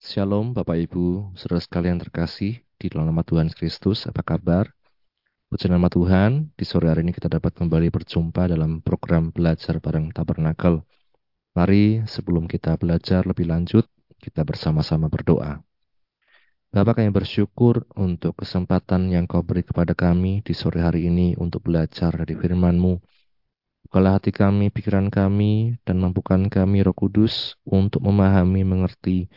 Shalom Bapak Ibu, saudara sekalian terkasih di dalam nama Tuhan Kristus, apa kabar? Puji nama Tuhan, di sore hari ini kita dapat kembali berjumpa dalam program belajar bareng Tabernakel. Mari sebelum kita belajar lebih lanjut, kita bersama-sama berdoa. Bapak kami bersyukur untuk kesempatan yang kau beri kepada kami di sore hari ini untuk belajar dari firman-Mu. Bukalah hati kami, pikiran kami, dan mampukan kami roh kudus untuk memahami, mengerti,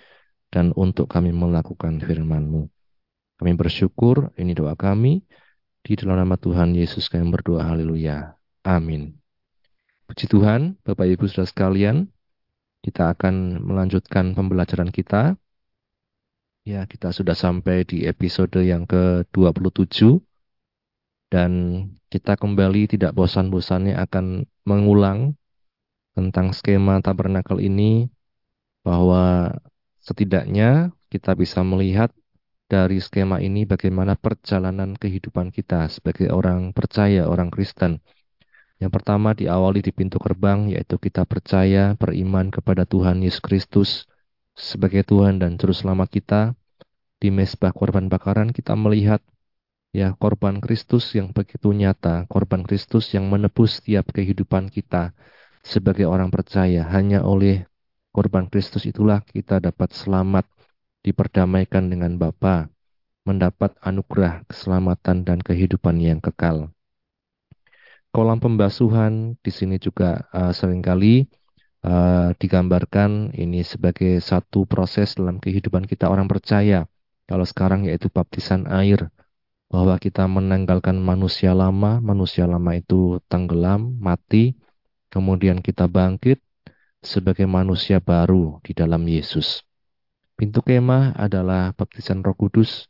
dan untuk kami melakukan firman-Mu. Kami bersyukur, ini doa kami, di dalam nama Tuhan Yesus kami berdoa, haleluya. Amin. Puji Tuhan, Bapak Ibu Saudara sekalian, kita akan melanjutkan pembelajaran kita. Ya, kita sudah sampai di episode yang ke-27 dan kita kembali tidak bosan-bosannya akan mengulang tentang skema tabernakel ini bahwa Setidaknya kita bisa melihat dari skema ini bagaimana perjalanan kehidupan kita sebagai orang percaya, orang Kristen. Yang pertama diawali di pintu gerbang yaitu kita percaya, beriman kepada Tuhan Yesus Kristus sebagai Tuhan dan Juru Selamat kita. Di mesbah korban bakaran kita melihat ya korban Kristus yang begitu nyata, korban Kristus yang menebus setiap kehidupan kita sebagai orang percaya hanya oleh korban Kristus itulah kita dapat selamat, diperdamaikan dengan Bapa, mendapat anugerah keselamatan dan kehidupan yang kekal. Kolam pembasuhan di sini juga uh, sering kali uh, digambarkan ini sebagai satu proses dalam kehidupan kita orang percaya. Kalau sekarang yaitu baptisan air, bahwa kita menanggalkan manusia lama, manusia lama itu tenggelam, mati, kemudian kita bangkit, sebagai manusia baru di dalam Yesus. Pintu kemah adalah baptisan Roh Kudus.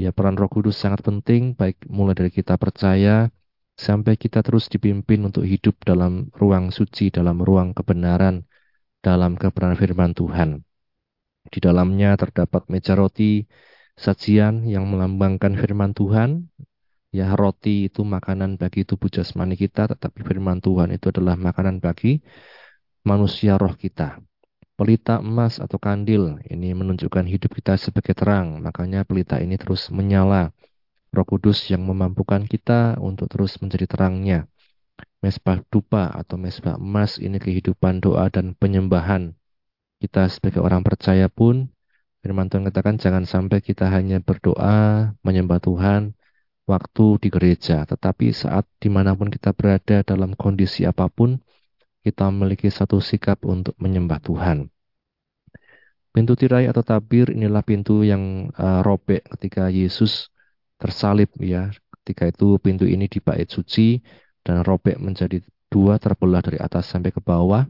Ya, peran Roh Kudus sangat penting baik mulai dari kita percaya sampai kita terus dipimpin untuk hidup dalam ruang suci, dalam ruang kebenaran, dalam kebenaran firman Tuhan. Di dalamnya terdapat meja roti, sajian yang melambangkan firman Tuhan. Ya, roti itu makanan bagi tubuh jasmani kita, tetapi firman Tuhan itu adalah makanan bagi manusia roh kita. Pelita emas atau kandil ini menunjukkan hidup kita sebagai terang, makanya pelita ini terus menyala. Roh Kudus yang memampukan kita untuk terus menjadi terangnya. Mesbah dupa atau mesbah emas ini kehidupan doa dan penyembahan. Kita sebagai orang percaya pun, firman Tuhan katakan jangan sampai kita hanya berdoa, menyembah Tuhan, waktu di gereja. Tetapi saat di mana pun kita berada dalam kondisi apa pun, kita memiliki satu sikap untuk menyembah Tuhan. Pintu tirai atau tabir inilah pintu yang uh, robek ketika Yesus tersalib ya. Ketika itu pintu ini di bait suci dan robek menjadi dua terbelah dari atas sampai ke bawah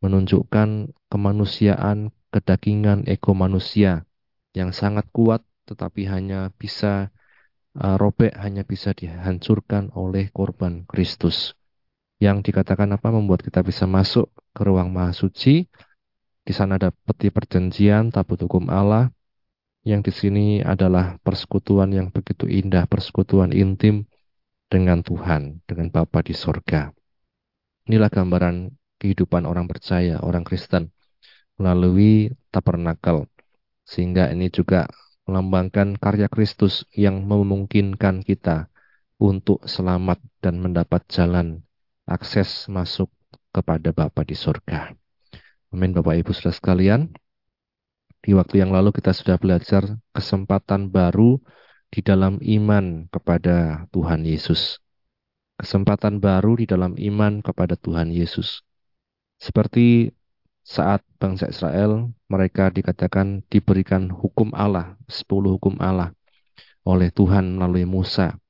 menunjukkan kemanusiaan, kedagingan ego manusia yang sangat kuat tetapi hanya bisa uh, robek hanya bisa dihancurkan oleh korban Kristus yang dikatakan apa membuat kita bisa masuk ke ruang maha suci. Di sana ada peti perjanjian, tabut hukum Allah, yang di sini adalah persekutuan yang begitu indah, persekutuan intim dengan Tuhan, dengan Bapa di sorga. Inilah gambaran kehidupan orang percaya, orang Kristen, melalui tabernakel. Sehingga ini juga melambangkan karya Kristus yang memungkinkan kita untuk selamat dan mendapat jalan akses masuk kepada Bapa di surga. Amin Bapak Ibu Saudara sekalian. Di waktu yang lalu kita sudah belajar kesempatan baru di dalam iman kepada Tuhan Yesus. Kesempatan baru di dalam iman kepada Tuhan Yesus. Seperti saat bangsa Israel mereka dikatakan diberikan hukum Allah, sepuluh hukum Allah oleh Tuhan melalui Musa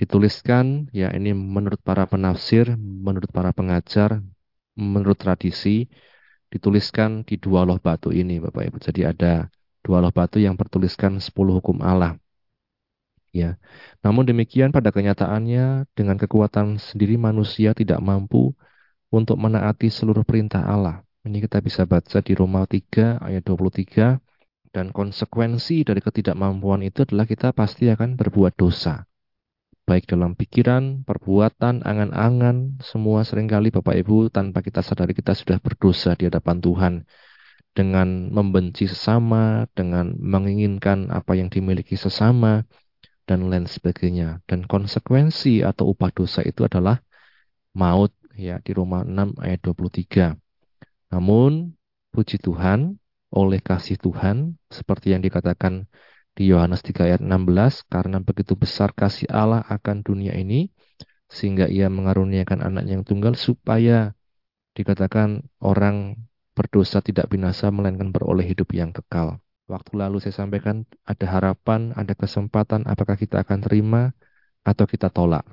dituliskan ya ini menurut para penafsir, menurut para pengajar, menurut tradisi dituliskan di dua loh batu ini Bapak Ibu. Jadi ada dua loh batu yang bertuliskan 10 hukum Allah. Ya. Namun demikian pada kenyataannya dengan kekuatan sendiri manusia tidak mampu untuk menaati seluruh perintah Allah. Ini kita bisa baca di Roma 3 ayat 23 dan konsekuensi dari ketidakmampuan itu adalah kita pasti akan berbuat dosa baik dalam pikiran, perbuatan, angan-angan, semua sering kali Bapak Ibu tanpa kita sadari kita sudah berdosa di hadapan Tuhan. dengan membenci sesama, dengan menginginkan apa yang dimiliki sesama, dan lain sebagainya. Dan konsekuensi atau upah dosa itu adalah maut ya di Roma 6 ayat 23. Namun puji Tuhan oleh kasih Tuhan seperti yang dikatakan di Yohanes 3 ayat 16 karena begitu besar kasih Allah akan dunia ini sehingga ia mengaruniakan anak yang tunggal supaya dikatakan orang berdosa tidak binasa melainkan beroleh hidup yang kekal. Waktu lalu saya sampaikan ada harapan, ada kesempatan apakah kita akan terima atau kita tolak.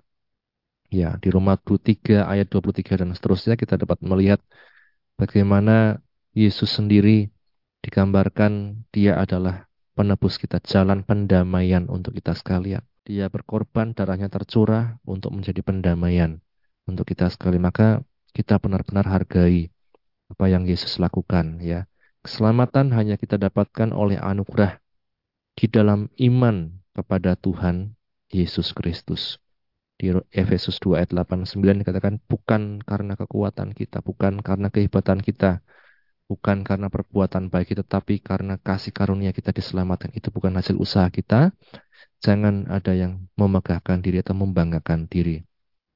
Ya, di Roma 3 ayat 23 dan seterusnya kita dapat melihat bagaimana Yesus sendiri digambarkan dia adalah penebus kita, jalan pendamaian untuk kita sekalian. Dia berkorban, darahnya tercurah untuk menjadi pendamaian untuk kita sekali. Maka kita benar-benar hargai apa yang Yesus lakukan ya. Keselamatan hanya kita dapatkan oleh anugerah di dalam iman kepada Tuhan Yesus Kristus. Di Efesus 2 ayat 8 9 dikatakan bukan karena kekuatan kita, bukan karena kehebatan kita, bukan karena perbuatan baik kita, tapi karena kasih karunia kita diselamatkan. Itu bukan hasil usaha kita. Jangan ada yang memegahkan diri atau membanggakan diri.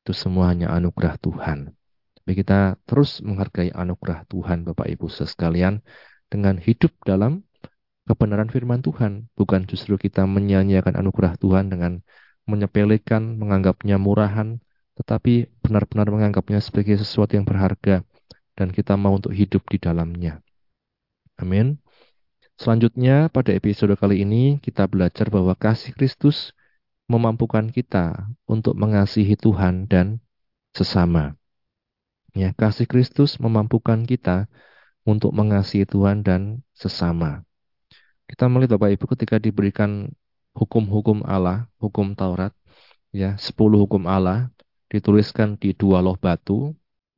Itu semua hanya anugerah Tuhan. Tapi kita terus menghargai anugerah Tuhan Bapak Ibu sekalian dengan hidup dalam kebenaran firman Tuhan. Bukan justru kita menyanyiakan anugerah Tuhan dengan menyepelekan, menganggapnya murahan, tetapi benar-benar menganggapnya sebagai sesuatu yang berharga dan kita mau untuk hidup di dalamnya. Amin. Selanjutnya pada episode kali ini kita belajar bahwa kasih Kristus memampukan kita untuk mengasihi Tuhan dan sesama. Ya, kasih Kristus memampukan kita untuk mengasihi Tuhan dan sesama. Kita melihat Bapak Ibu ketika diberikan hukum-hukum Allah, hukum Taurat, ya, sepuluh hukum Allah dituliskan di dua loh batu,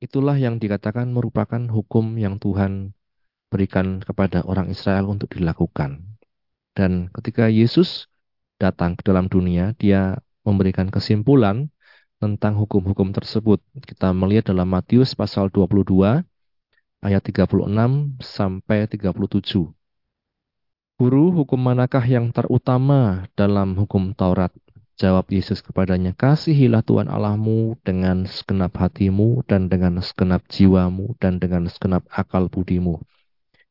itulah yang dikatakan merupakan hukum yang Tuhan berikan kepada orang Israel untuk dilakukan. Dan ketika Yesus datang ke dalam dunia, dia memberikan kesimpulan tentang hukum-hukum tersebut. Kita melihat dalam Matius pasal 22 ayat 36 sampai 37. Guru, hukum manakah yang terutama dalam hukum Taurat? Jawab Yesus kepadanya, Kasihilah Tuhan Allahmu dengan segenap hatimu dan dengan segenap jiwamu dan dengan segenap akal budimu.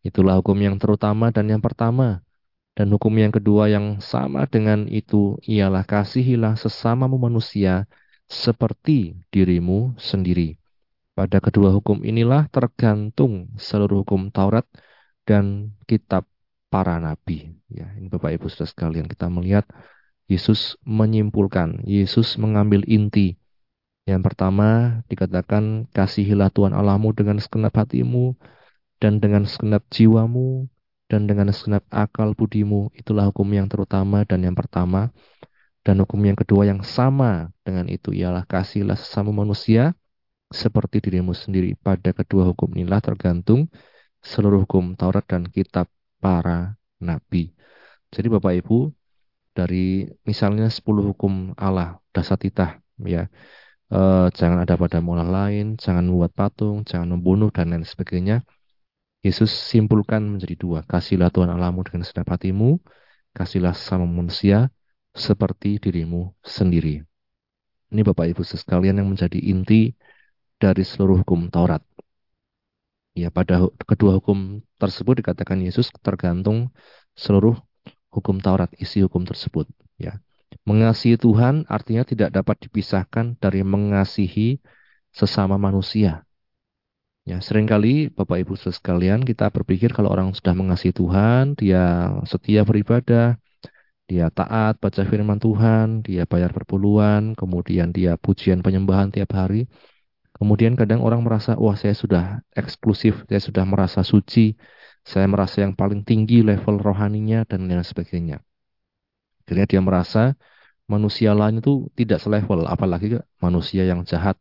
Itulah hukum yang terutama dan yang pertama. Dan hukum yang kedua yang sama dengan itu ialah kasihilah sesamamu manusia seperti dirimu sendiri. Pada kedua hukum inilah tergantung seluruh hukum Taurat dan kitab para nabi. Ya, ini Bapak Ibu Saudara sekalian kita melihat Yesus menyimpulkan, Yesus mengambil inti. Yang pertama dikatakan kasihilah Tuhan Allahmu dengan segenap hatimu dan dengan segenap jiwamu dan dengan segenap akal budimu. Itulah hukum yang terutama dan yang pertama. Dan hukum yang kedua yang sama dengan itu ialah kasihlah sesama manusia seperti dirimu sendiri. Pada kedua hukum inilah tergantung seluruh hukum Taurat dan kitab para nabi. Jadi Bapak Ibu, dari misalnya 10 hukum Allah, dasar titah, ya, e, jangan ada pada mula lain, jangan membuat patung, jangan membunuh, dan lain sebagainya. Yesus simpulkan menjadi dua. Kasihlah Tuhan Allahmu dengan segenap hatimu, kasihlah sama manusia seperti dirimu sendiri. Ini Bapak Ibu sekalian yang menjadi inti dari seluruh hukum Taurat. Ya, pada kedua hukum tersebut dikatakan Yesus tergantung seluruh hukum Taurat, isi hukum tersebut. Ya, mengasihi Tuhan artinya tidak dapat dipisahkan dari mengasihi sesama manusia. Ya, sering kali Bapak Ibu sekalian kita berpikir kalau orang sudah mengasihi Tuhan, dia setia beribadah, dia taat baca firman Tuhan, dia bayar perpuluhan, kemudian dia pujian penyembahan tiap hari, Kemudian kadang orang merasa, wah saya sudah eksklusif, saya sudah merasa suci, saya merasa yang paling tinggi level rohaninya, dan lain sebagainya. Akhirnya dia merasa manusia lain itu tidak selevel, apalagi manusia yang jahat,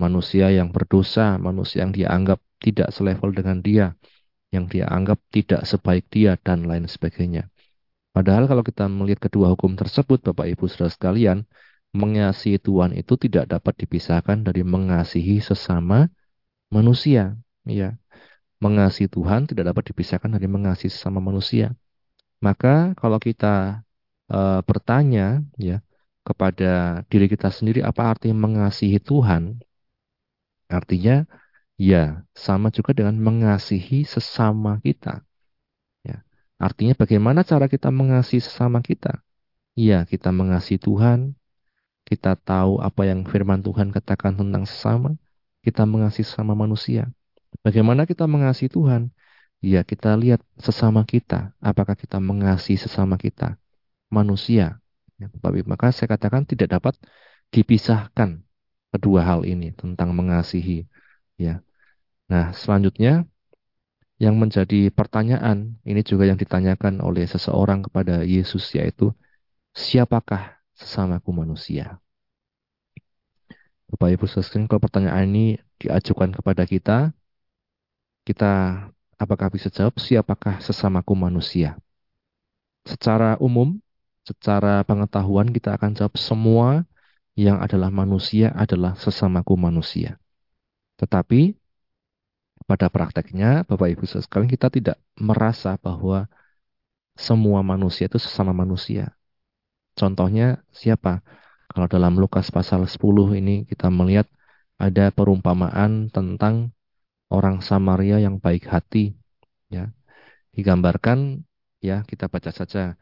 manusia yang berdosa, manusia yang dia anggap tidak selevel dengan dia, yang dia anggap tidak sebaik dia, dan lain sebagainya. Padahal kalau kita melihat kedua hukum tersebut, Bapak Ibu Saudara sekalian, mengasihi Tuhan itu tidak dapat dipisahkan dari mengasihi sesama manusia. Ya, mengasihi Tuhan tidak dapat dipisahkan dari mengasihi sesama manusia. Maka kalau kita e, bertanya ya kepada diri kita sendiri apa arti mengasihi Tuhan? Artinya ya sama juga dengan mengasihi sesama kita. Ya. Artinya bagaimana cara kita mengasihi sesama kita? Ya, kita mengasihi Tuhan, kita tahu apa yang firman Tuhan katakan tentang sesama, kita mengasihi sesama manusia. Bagaimana kita mengasihi Tuhan? Ya, kita lihat sesama kita. Apakah kita mengasihi sesama kita? Manusia. Ya, Bapak Maka saya katakan tidak dapat dipisahkan kedua hal ini tentang mengasihi. Ya. Nah, selanjutnya yang menjadi pertanyaan ini juga yang ditanyakan oleh seseorang kepada Yesus yaitu siapakah sesamaku manusia? Bapak Ibu sekalian, kalau pertanyaan ini diajukan kepada kita, kita apakah bisa jawab siapakah sesamaku manusia? Secara umum, secara pengetahuan kita akan jawab semua yang adalah manusia adalah sesamaku manusia. Tetapi pada prakteknya, Bapak Ibu sekalian, kita tidak merasa bahwa semua manusia itu sesama manusia. Contohnya siapa? Kalau dalam Lukas pasal 10 ini kita melihat ada perumpamaan tentang orang Samaria yang baik hati ya. Digambarkan ya kita baca saja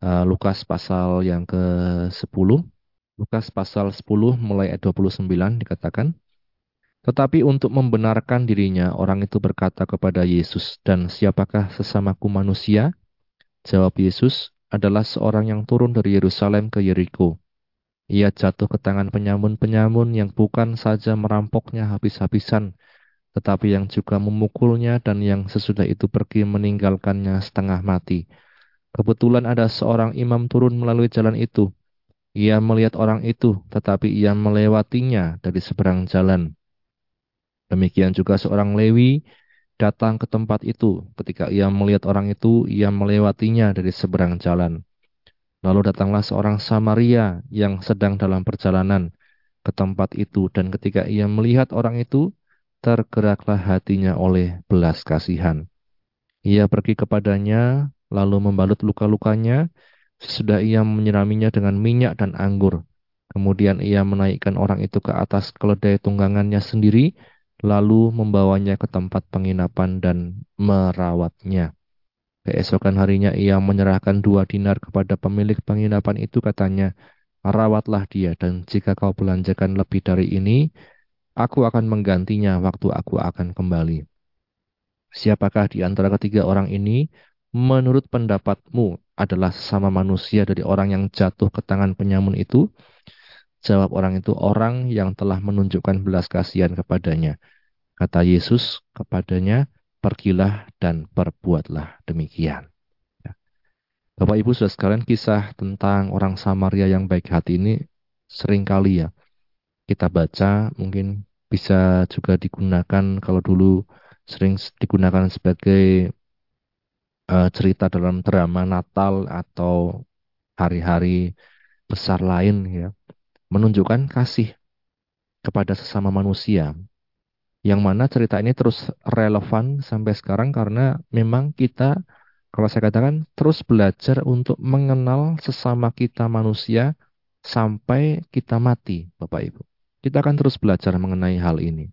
uh, Lukas pasal yang ke-10. Lukas pasal 10 mulai ayat 29 dikatakan tetapi untuk membenarkan dirinya, orang itu berkata kepada Yesus, "Dan siapakah sesamaku manusia?" Jawab Yesus, "Adalah seorang yang turun dari Yerusalem ke Yeriko. Ia jatuh ke tangan penyamun-penyamun yang bukan saja merampoknya habis-habisan, tetapi yang juga memukulnya dan yang sesudah itu pergi meninggalkannya setengah mati. Kebetulan ada seorang imam turun melalui jalan itu. Ia melihat orang itu, tetapi ia melewatinya dari seberang jalan. Demikian juga seorang Lewi datang ke tempat itu. Ketika ia melihat orang itu, ia melewatinya dari seberang jalan. Lalu datanglah seorang Samaria yang sedang dalam perjalanan ke tempat itu dan ketika ia melihat orang itu, tergeraklah hatinya oleh belas kasihan. Ia pergi kepadanya, lalu membalut luka-lukanya, sesudah ia menyiraminya dengan minyak dan anggur. Kemudian ia menaikkan orang itu ke atas keledai tunggangannya sendiri, lalu membawanya ke tempat penginapan dan merawatnya. Keesokan harinya ia menyerahkan dua dinar kepada pemilik penginapan itu katanya, rawatlah dia dan jika kau belanjakan lebih dari ini, aku akan menggantinya waktu aku akan kembali. Siapakah di antara ketiga orang ini menurut pendapatmu adalah sesama manusia dari orang yang jatuh ke tangan penyamun itu? Jawab orang itu orang yang telah menunjukkan belas kasihan kepadanya. Kata Yesus kepadanya, pergilah dan perbuatlah demikian. Ya. Bapak Ibu sudah sekalian kisah tentang orang Samaria yang baik hati ini sering kali ya kita baca mungkin bisa juga digunakan kalau dulu sering digunakan sebagai uh, cerita dalam drama Natal atau hari-hari besar lain ya menunjukkan kasih kepada sesama manusia yang mana cerita ini terus relevan sampai sekarang karena memang kita kalau saya katakan terus belajar untuk mengenal sesama kita manusia sampai kita mati, Bapak Ibu. Kita akan terus belajar mengenai hal ini.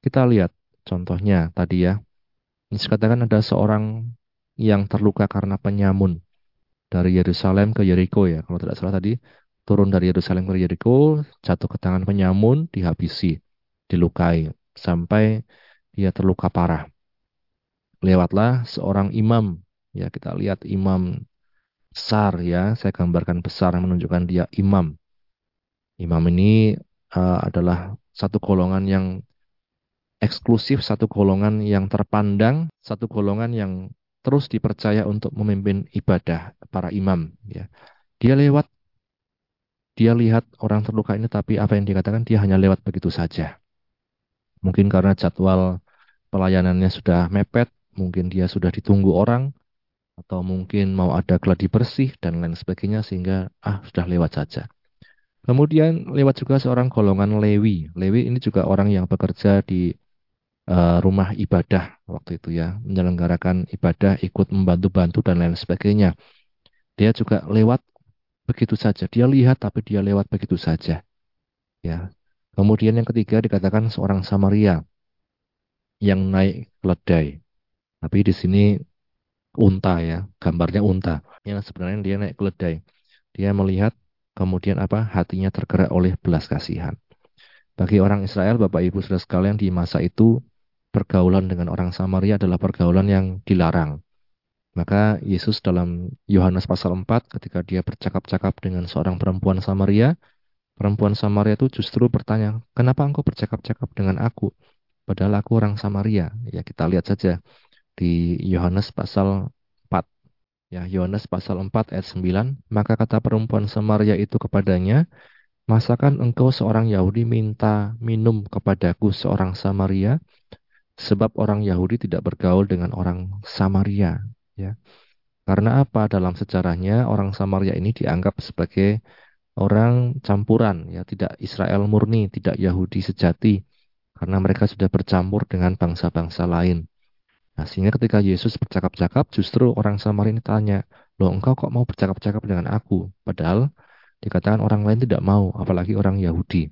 Kita lihat contohnya tadi ya. Ini katakan ada seorang yang terluka karena penyamun dari Yerusalem ke Yeriko ya. Kalau tidak salah tadi turun dari Yerusalem ke Yeriko, jatuh ke tangan penyamun, dihabisi, dilukai sampai dia terluka parah. Lewatlah seorang imam, ya kita lihat imam besar ya, saya gambarkan besar yang menunjukkan dia imam. Imam ini uh, adalah satu golongan yang eksklusif, satu golongan yang terpandang, satu golongan yang terus dipercaya untuk memimpin ibadah para imam. Ya. Dia lewat, dia lihat orang terluka ini, tapi apa yang dikatakan dia hanya lewat begitu saja. Mungkin karena jadwal pelayanannya sudah mepet, mungkin dia sudah ditunggu orang, atau mungkin mau ada gladi bersih dan lain sebagainya sehingga ah sudah lewat saja. Kemudian lewat juga seorang golongan Lewi. Lewi ini juga orang yang bekerja di uh, rumah ibadah waktu itu ya, menyelenggarakan ibadah, ikut membantu-bantu dan lain sebagainya. Dia juga lewat begitu saja. Dia lihat tapi dia lewat begitu saja. Ya. Kemudian yang ketiga dikatakan seorang Samaria yang naik keledai. Tapi di sini unta ya, gambarnya unta. Yang sebenarnya dia naik keledai. Dia melihat kemudian apa? Hatinya tergerak oleh belas kasihan. Bagi orang Israel, Bapak Ibu Saudara sekalian di masa itu pergaulan dengan orang Samaria adalah pergaulan yang dilarang. Maka Yesus dalam Yohanes pasal 4 ketika dia bercakap-cakap dengan seorang perempuan Samaria, perempuan Samaria itu justru bertanya, "Kenapa engkau bercakap-cakap dengan aku? Padahal aku orang Samaria." Ya, kita lihat saja di Yohanes pasal 4. Ya, Yohanes pasal 4 ayat 9, maka kata perempuan Samaria itu kepadanya, "Masakan engkau seorang Yahudi minta minum kepadaku seorang Samaria?" Sebab orang Yahudi tidak bergaul dengan orang Samaria ya. Karena apa? Dalam sejarahnya orang Samaria ini dianggap sebagai orang campuran ya, tidak Israel murni, tidak Yahudi sejati karena mereka sudah bercampur dengan bangsa-bangsa lain. Nah, sehingga ketika Yesus bercakap-cakap, justru orang Samaria ini tanya, loh engkau kok mau bercakap-cakap dengan aku? Padahal dikatakan orang lain tidak mau, apalagi orang Yahudi.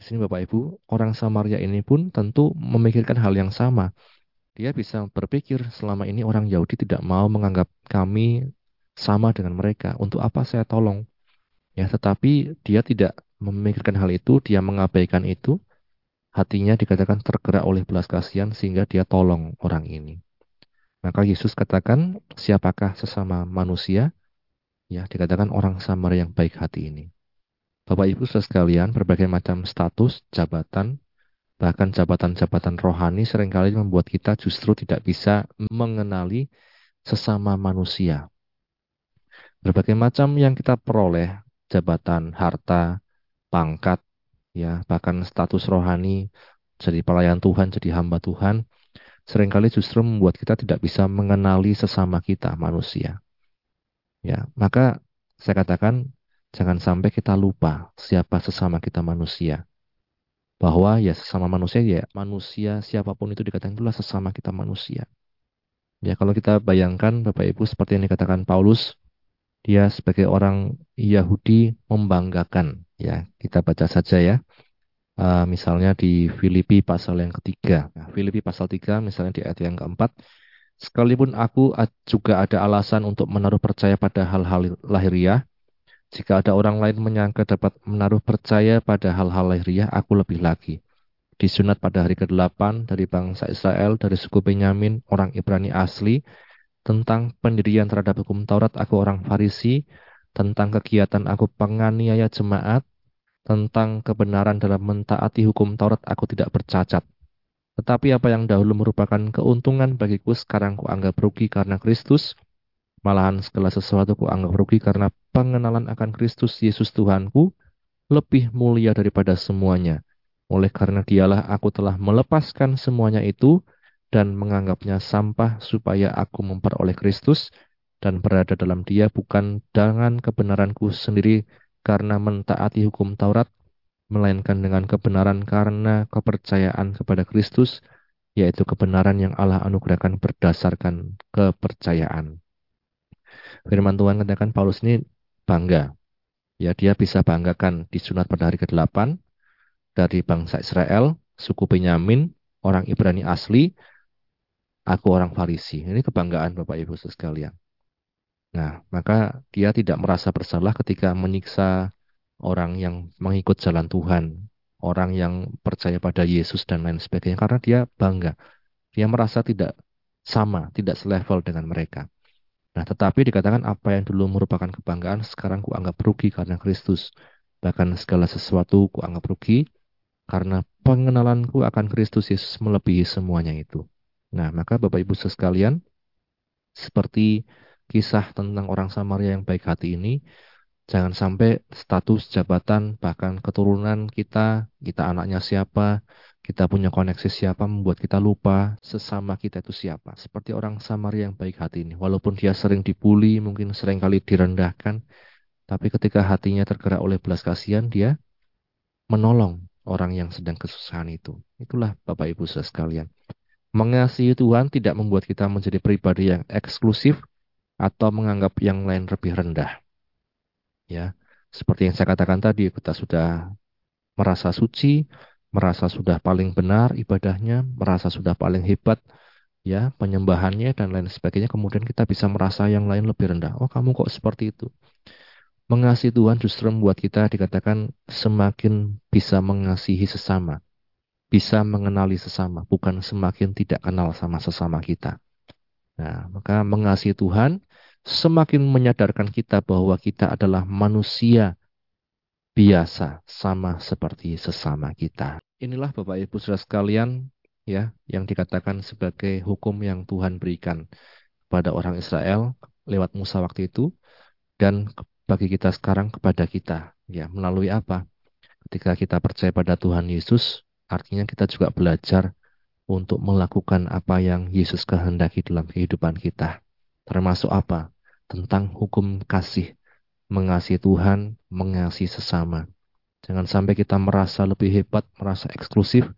Di sini Bapak Ibu, orang Samaria ini pun tentu memikirkan hal yang sama. Dia bisa berpikir selama ini orang Yahudi tidak mau menganggap kami sama dengan mereka. Untuk apa saya tolong? Ya, tetapi dia tidak memikirkan hal itu, dia mengabaikan itu. Hatinya dikatakan tergerak oleh belas kasihan sehingga dia tolong orang ini. Maka Yesus katakan, siapakah sesama manusia? Ya, dikatakan orang samar yang baik hati ini. Bapak Ibu sekalian, berbagai macam status, jabatan, Bahkan jabatan-jabatan rohani sering kali membuat kita justru tidak bisa mengenali sesama manusia. Berbagai macam yang kita peroleh, jabatan, harta, pangkat, ya, bahkan status rohani, jadi pelayan Tuhan, jadi hamba Tuhan, sering kali justru membuat kita tidak bisa mengenali sesama kita manusia. Ya, maka saya katakan jangan sampai kita lupa siapa sesama kita manusia bahwa ya sesama manusia ya manusia siapa pun itu dikatakan itulah sesama kita manusia. Ya kalau kita bayangkan Bapak Ibu seperti yang dikatakan Paulus, dia sebagai orang Yahudi membanggakan. Ya kita baca saja ya. Uh, misalnya di Filipi pasal yang ketiga. Nah, Filipi pasal 3 misalnya di ayat yang keempat. Sekalipun aku juga ada alasan untuk menaruh percaya pada hal-hal lahiriah, jika ada orang lain menyangka dapat menaruh percaya pada hal-hal lahiriah, aku lebih lagi. Disunat pada hari ke-8 dari bangsa Israel, dari suku Benyamin, orang Ibrani asli, tentang pendirian terhadap hukum Taurat, aku orang Farisi, tentang kegiatan aku penganiaya jemaat, tentang kebenaran dalam mentaati hukum Taurat, aku tidak bercacat. Tetapi apa yang dahulu merupakan keuntungan bagiku, sekarang kuanggap rugi karena Kristus, Malahan segala sesuatu ku anggap rugi karena pengenalan akan Kristus Yesus Tuhanku lebih mulia daripada semuanya. Oleh karena dialah aku telah melepaskan semuanya itu dan menganggapnya sampah supaya aku memperoleh Kristus dan berada dalam dia bukan dengan kebenaranku sendiri karena mentaati hukum Taurat, melainkan dengan kebenaran karena kepercayaan kepada Kristus, yaitu kebenaran yang Allah anugerahkan berdasarkan kepercayaan. Firman Tuhan katakan Paulus ini bangga. Ya, dia bisa banggakan disunat pada hari ke-8 dari bangsa Israel, suku Benyamin, orang Ibrani asli, aku orang Farisi. Ini kebanggaan Bapak Ibu sekalian. Nah, maka dia tidak merasa bersalah ketika menyiksa orang yang mengikut jalan Tuhan, orang yang percaya pada Yesus dan lain sebagainya karena dia bangga. Dia merasa tidak sama, tidak selevel dengan mereka. Nah, tetapi dikatakan apa yang dulu merupakan kebanggaan, sekarang kuanggap rugi karena Kristus. Bahkan segala sesuatu kuanggap rugi karena pengenalanku akan Kristus Yesus melebihi semuanya itu. Nah, maka Bapak Ibu sekalian, seperti kisah tentang orang Samaria yang baik hati ini, jangan sampai status jabatan bahkan keturunan kita, kita anaknya siapa, kita punya koneksi siapa membuat kita lupa sesama kita itu siapa. Seperti orang Samaria yang baik hati ini. Walaupun dia sering dibully, mungkin sering kali direndahkan. Tapi ketika hatinya tergerak oleh belas kasihan, dia menolong. orang yang sedang kesusahan itu. Itulah Bapak Ibu sekalian. Mengasihi Tuhan tidak membuat kita menjadi pribadi yang eksklusif atau menganggap yang lain lebih rendah. Ya, seperti yang saya katakan tadi, kita sudah merasa suci, merasa sudah paling benar ibadahnya, merasa sudah paling hebat ya penyembahannya dan lain sebagainya kemudian kita bisa merasa yang lain lebih rendah. Oh kamu kok seperti itu? Mengasihi Tuhan justru membuat kita dikatakan semakin bisa mengasihi sesama bisa mengenali sesama bukan semakin tidak kenal sama sesama kita. Nah maka mengasihi Tuhan semakin menyadarkan kita bahwa kita adalah manusia biasa sama seperti sesama kita. Inilah Bapak Ibu Saudara sekalian ya yang dikatakan sebagai hukum yang Tuhan berikan kepada orang Israel lewat Musa waktu itu dan bagi kita sekarang kepada kita. Ya melalui apa? Ketika kita percaya pada Tuhan Yesus artinya kita juga belajar untuk melakukan apa yang Yesus kehendaki dalam kehidupan kita termasuk apa tentang hukum kasih mengasihi Tuhan mengasihi sesama jangan sampai kita merasa lebih hebat merasa eksklusif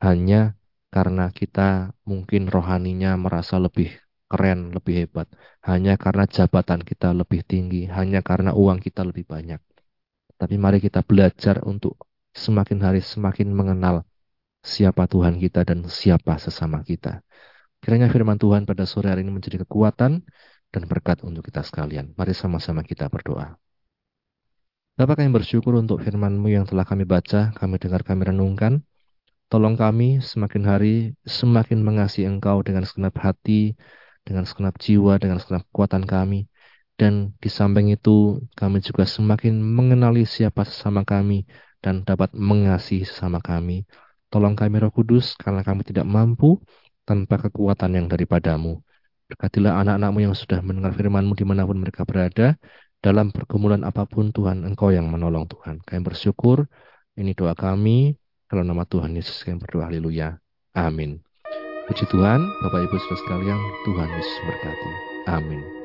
hanya karena kita mungkin rohaninya merasa lebih keren, lebih hebat. Hanya karena jabatan kita lebih tinggi, hanya karena uang kita lebih banyak. Tapi mari kita belajar untuk semakin hari semakin mengenal siapa Tuhan kita dan siapa sesama kita. Kiranya firman Tuhan pada sore hari ini menjadi kekuatan dan berkat untuk kita sekalian. Mari sama-sama kita berdoa. Bapak kami bersyukur untuk firman-Mu yang telah kami baca, kami dengar, kami renungkan. Tolong kami semakin hari semakin mengasihi Engkau dengan segenap hati, dengan segenap jiwa, dengan segenap kekuatan kami. Dan di samping itu kami juga semakin mengenali siapa sesama kami dan dapat mengasihi sesama kami. Tolong kami roh kudus karena kami tidak mampu tanpa kekuatan yang daripadamu. Berkatilah anak-anakmu yang sudah mendengar firmanmu di mana pun mereka berada. Dalam pergumulan apa pun Tuhan, Engkau yang menolong Tuhan. Kami bersyukur. Ini doa kami kalau nama Tuhan Yesus yang berdoa, haleluya. Amin. Puji Tuhan, Bapak Ibu Saudara sekalian, Tuhan Yesus berkati. Amin.